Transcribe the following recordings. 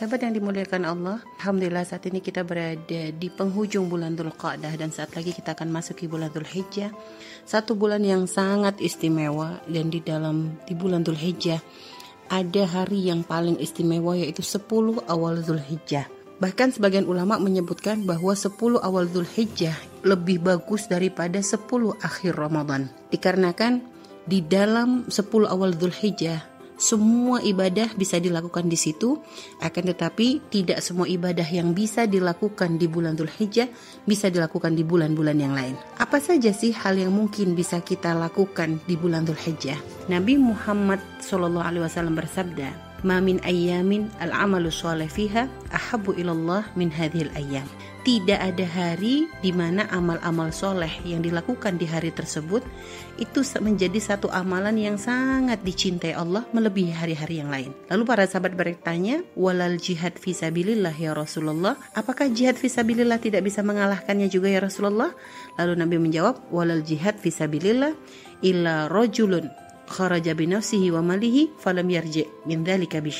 Sahabat yang dimuliakan Allah, Alhamdulillah saat ini kita berada di penghujung bulan Dhul Qa'dah dan saat lagi kita akan masuki bulan Dhul Hijjah. Satu bulan yang sangat istimewa dan di dalam di bulan Dhul Hijjah ada hari yang paling istimewa yaitu 10 awal Dhul Hijjah. Bahkan sebagian ulama menyebutkan bahwa 10 awal Dhul Hijjah lebih bagus daripada 10 akhir Ramadan. Dikarenakan di dalam 10 awal Dhul Hijjah semua ibadah bisa dilakukan di situ, akan tetapi tidak semua ibadah yang bisa dilakukan di bulan Dhul Hijjah bisa dilakukan di bulan-bulan yang lain. Apa saja sih hal yang mungkin bisa kita lakukan di bulan Dhul Hijjah? Nabi Muhammad SAW bersabda, "Ma min ayyamin al-amalu sholeh fiha ahabbu ilallah min hadhil ayyam." Tidak ada hari di mana amal-amal soleh yang dilakukan di hari tersebut itu menjadi satu amalan yang sangat dicintai Allah melebihi hari-hari yang lain. Lalu para sahabat bertanya, walal jihad visabilillah ya Rasulullah, apakah jihad visabilillah tidak bisa mengalahkannya juga ya Rasulullah? Lalu Nabi menjawab, walal jihad visabilillah illa rojulun kharaja binafsihi wa malihi falam yarji min dzalika bi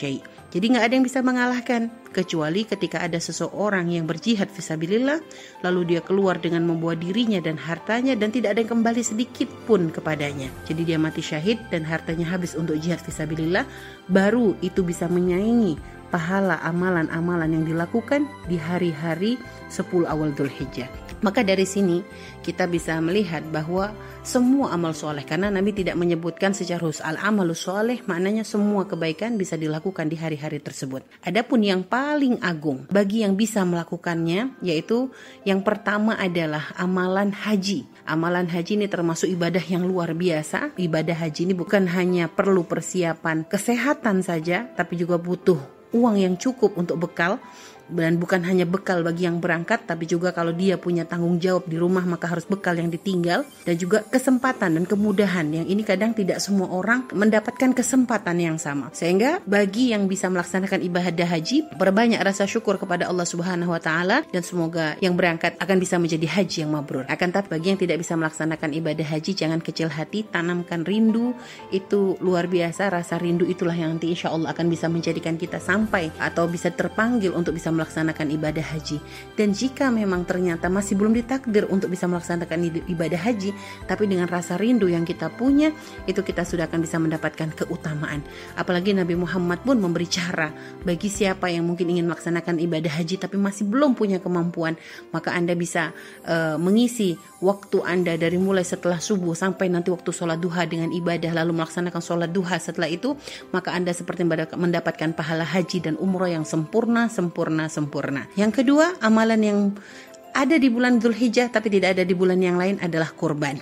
jadi nggak ada yang bisa mengalahkan kecuali ketika ada seseorang yang berjihad visabilillah lalu dia keluar dengan membawa dirinya dan hartanya dan tidak ada yang kembali sedikit pun kepadanya. Jadi dia mati syahid dan hartanya habis untuk jihad visabilillah baru itu bisa menyaingi pahala amalan-amalan yang dilakukan di hari-hari 10 awal Dhul Hijjah. Maka dari sini kita bisa melihat bahwa semua amal soleh karena Nabi tidak menyebutkan secara khusus al amalu soleh maknanya semua kebaikan bisa dilakukan di hari-hari tersebut. Adapun yang paling agung bagi yang bisa melakukannya yaitu yang pertama adalah amalan haji. Amalan haji ini termasuk ibadah yang luar biasa. Ibadah haji ini bukan hanya perlu persiapan kesehatan saja tapi juga butuh uang yang cukup untuk bekal dan bukan hanya bekal bagi yang berangkat tapi juga kalau dia punya tanggung jawab di rumah maka harus bekal yang ditinggal dan juga kesempatan dan kemudahan yang ini kadang tidak semua orang mendapatkan kesempatan yang sama. Sehingga bagi yang bisa melaksanakan ibadah haji perbanyak rasa syukur kepada Allah Subhanahu wa taala dan semoga yang berangkat akan bisa menjadi haji yang mabrur. Akan tapi bagi yang tidak bisa melaksanakan ibadah haji jangan kecil hati tanamkan rindu. Itu luar biasa rasa rindu itulah yang nanti insya Allah akan bisa menjadikan kita sampai atau bisa terpanggil untuk bisa melaksanakan ibadah haji. Dan jika memang ternyata masih belum ditakdir untuk bisa melaksanakan ibadah haji, tapi dengan rasa rindu yang kita punya, itu kita sudah akan bisa mendapatkan keutamaan. Apalagi Nabi Muhammad pun memberi cara bagi siapa yang mungkin ingin melaksanakan ibadah haji tapi masih belum punya kemampuan, maka Anda bisa uh, mengisi waktu Anda dari mulai setelah subuh sampai nanti waktu sholat duha dengan ibadah lalu melaksanakan sholat duha setelah itu, maka Anda seperti mendapatkan pahala haji dan umroh yang sempurna, sempurna, sempurna. Yang kedua, amalan yang ada di bulan Zulhijjah tapi tidak ada di bulan yang lain adalah kurban.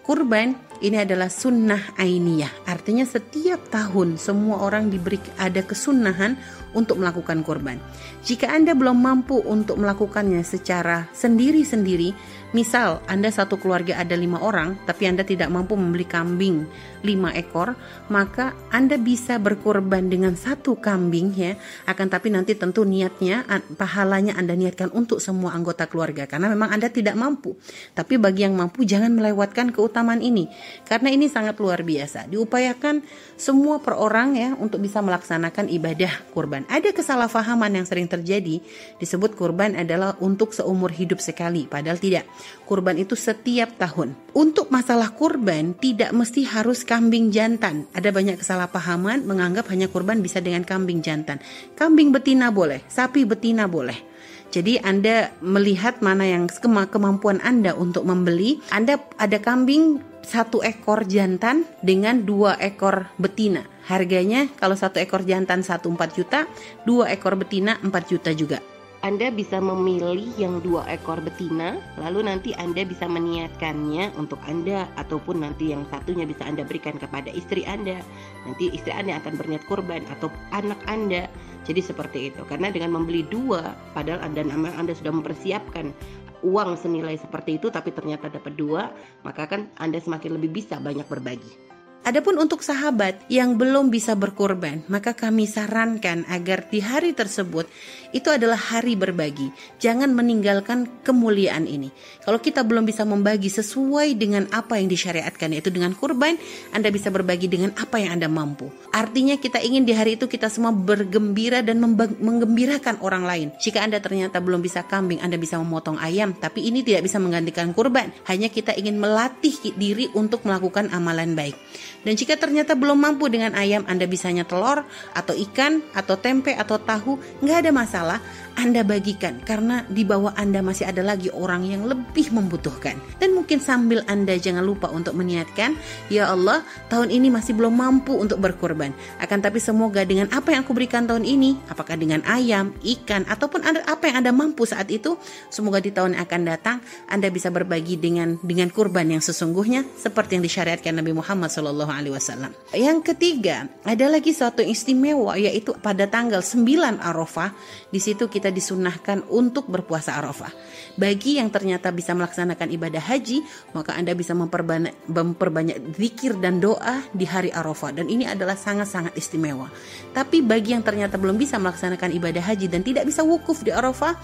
Kurban ini adalah sunnah ainiyah. Artinya setiap tahun semua orang diberi ada kesunahan untuk melakukan kurban. Jika Anda belum mampu untuk melakukannya secara sendiri-sendiri, Misal, Anda satu keluarga ada lima orang, tapi Anda tidak mampu membeli kambing lima ekor, maka Anda bisa berkorban dengan satu kambing ya. Akan tapi nanti tentu niatnya, pahalanya Anda niatkan untuk semua anggota keluarga, karena memang Anda tidak mampu. Tapi bagi yang mampu, jangan melewatkan keutamaan ini, karena ini sangat luar biasa. Diupayakan semua per orang ya untuk bisa melaksanakan ibadah kurban. Ada kesalahpahaman yang sering terjadi, disebut kurban adalah untuk seumur hidup sekali, padahal tidak kurban itu setiap tahun. Untuk masalah kurban tidak mesti harus kambing jantan. Ada banyak kesalahpahaman menganggap hanya kurban bisa dengan kambing jantan. Kambing betina boleh, sapi betina boleh. Jadi Anda melihat mana yang kemampuan Anda untuk membeli. Anda ada kambing satu ekor jantan dengan dua ekor betina. Harganya kalau satu ekor jantan satu empat juta, dua ekor betina empat juta juga. Anda bisa memilih yang dua ekor betina, lalu nanti Anda bisa meniatkannya untuk Anda ataupun nanti yang satunya bisa Anda berikan kepada istri Anda. Nanti istri Anda akan berniat kurban atau anak Anda. Jadi seperti itu. Karena dengan membeli dua, padahal Anda Anda sudah mempersiapkan uang senilai seperti itu tapi ternyata dapat dua, maka kan Anda semakin lebih bisa banyak berbagi. Adapun untuk sahabat yang belum bisa berkorban, maka kami sarankan agar di hari tersebut itu adalah hari berbagi. Jangan meninggalkan kemuliaan ini. Kalau kita belum bisa membagi sesuai dengan apa yang disyariatkan yaitu dengan kurban, Anda bisa berbagi dengan apa yang Anda mampu. Artinya kita ingin di hari itu kita semua bergembira dan menggembirakan orang lain. Jika Anda ternyata belum bisa kambing, Anda bisa memotong ayam, tapi ini tidak bisa menggantikan kurban. Hanya kita ingin melatih diri untuk melakukan amalan baik. Dan jika ternyata belum mampu dengan ayam, Anda bisanya telur atau ikan atau tempe atau tahu, nggak ada masalah. Anda bagikan karena di bawah Anda masih ada lagi orang yang lebih membutuhkan. Dan mungkin sambil Anda jangan lupa untuk meniatkan, ya Allah, tahun ini masih belum mampu untuk berkorban. Akan tapi semoga dengan apa yang aku berikan tahun ini, apakah dengan ayam, ikan, ataupun apa yang Anda mampu saat itu, semoga di tahun yang akan datang Anda bisa berbagi dengan dengan kurban yang sesungguhnya seperti yang disyariatkan Nabi Muhammad SAW. Yang ketiga, ada lagi suatu istimewa yaitu pada tanggal 9 Arafah, di situ kita disunahkan untuk berpuasa Arafah. Bagi yang ternyata bisa melaksanakan ibadah haji, maka Anda bisa memperbanyak, memperbanyak zikir dan doa di hari Arafah dan ini adalah sangat-sangat istimewa. Tapi bagi yang ternyata belum bisa melaksanakan ibadah haji dan tidak bisa wukuf di Arafah,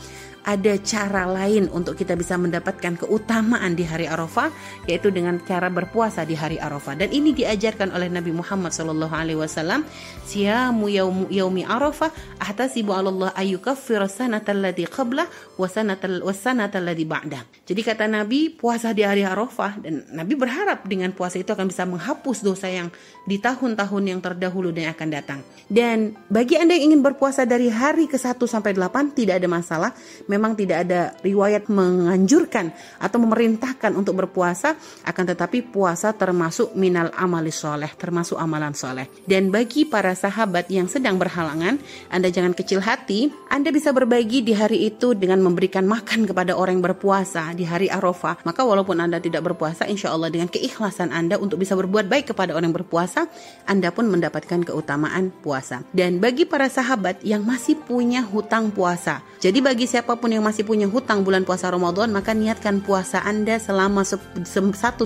ada cara lain untuk kita bisa mendapatkan keutamaan di hari Arafah yaitu dengan cara berpuasa di hari Arafah dan ini diajarkan oleh Nabi Muhammad sallallahu alaihi wasallam siyamu yaumi Arafah ahtasibu Allah ayyukaffira sanatal ladzi qabla wa ladzi ba'da jadi kata Nabi puasa di hari Arafah dan Nabi berharap dengan puasa itu akan bisa menghapus dosa yang di tahun-tahun yang terdahulu dan yang akan datang. Dan bagi Anda yang ingin berpuasa dari hari ke-1 sampai 8 tidak ada masalah. Memang tidak ada riwayat menganjurkan atau memerintahkan untuk berpuasa, akan tetapi puasa termasuk minal amali soleh, termasuk amalan soleh. Dan bagi para sahabat yang sedang berhalangan, Anda jangan kecil hati, Anda bisa berbagi di hari itu dengan memberikan makan kepada orang yang berpuasa di hari Arafah. Maka walaupun Anda tidak berpuasa, insya Allah dengan keikhlasan Anda untuk bisa berbuat baik kepada orang yang berpuasa, Anda pun mendapatkan keutamaan puasa. Dan bagi para sahabat yang masih punya hutang puasa, jadi bagi siapa pun yang masih punya hutang bulan puasa Ramadan maka niatkan puasa Anda selama 1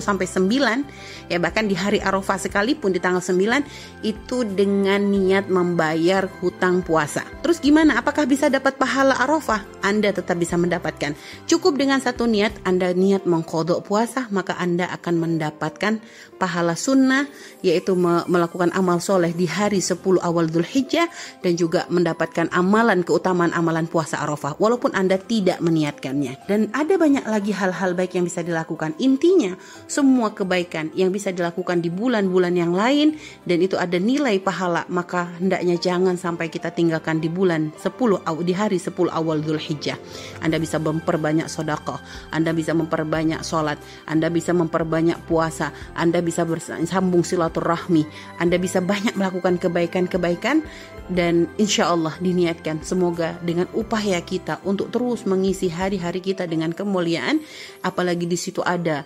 sampai 9 ya bahkan di hari Arafah sekalipun di tanggal 9 itu dengan niat membayar hutang puasa. Terus gimana? Apakah bisa dapat pahala Arafah? Anda tetap bisa mendapatkan. Cukup dengan satu niat, Anda niat mengkodok puasa, maka Anda akan mendapatkan pahala sunnah yaitu melakukan amal soleh di hari 10 awal Dhul Hijjah dan juga mendapatkan amalan keutamaan amalan puasa Arafah walaupun Anda tidak meniatkannya. Dan ada banyak lagi hal-hal baik yang bisa dilakukan. Intinya, semua kebaikan yang bisa dilakukan di bulan-bulan yang lain dan itu ada nilai pahala, maka hendaknya jangan sampai kita tinggalkan di bulan 10 di hari 10 awal Dhul Hijjah. Anda bisa memperbanyak sodakoh, Anda bisa memperbanyak sholat, Anda bisa memperbanyak puasa, Anda bisa bersambung silaturahmi, Anda bisa banyak melakukan kebaikan-kebaikan dan insya Allah diniatkan semoga dengan upaya kita untuk terus mengisi hari-hari kita dengan kemuliaan apalagi di situ ada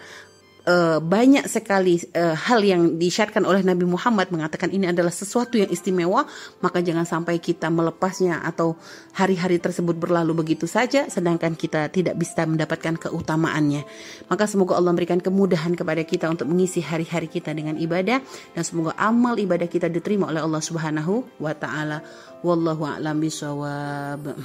uh, banyak sekali uh, hal yang disyariatkan oleh Nabi Muhammad mengatakan ini adalah sesuatu yang istimewa, maka jangan sampai kita melepasnya atau hari-hari tersebut berlalu begitu saja sedangkan kita tidak bisa mendapatkan keutamaannya. Maka semoga Allah memberikan kemudahan kepada kita untuk mengisi hari-hari kita dengan ibadah dan semoga amal ibadah kita diterima oleh Allah Subhanahu wa taala. Wallahu a'lam bishawab.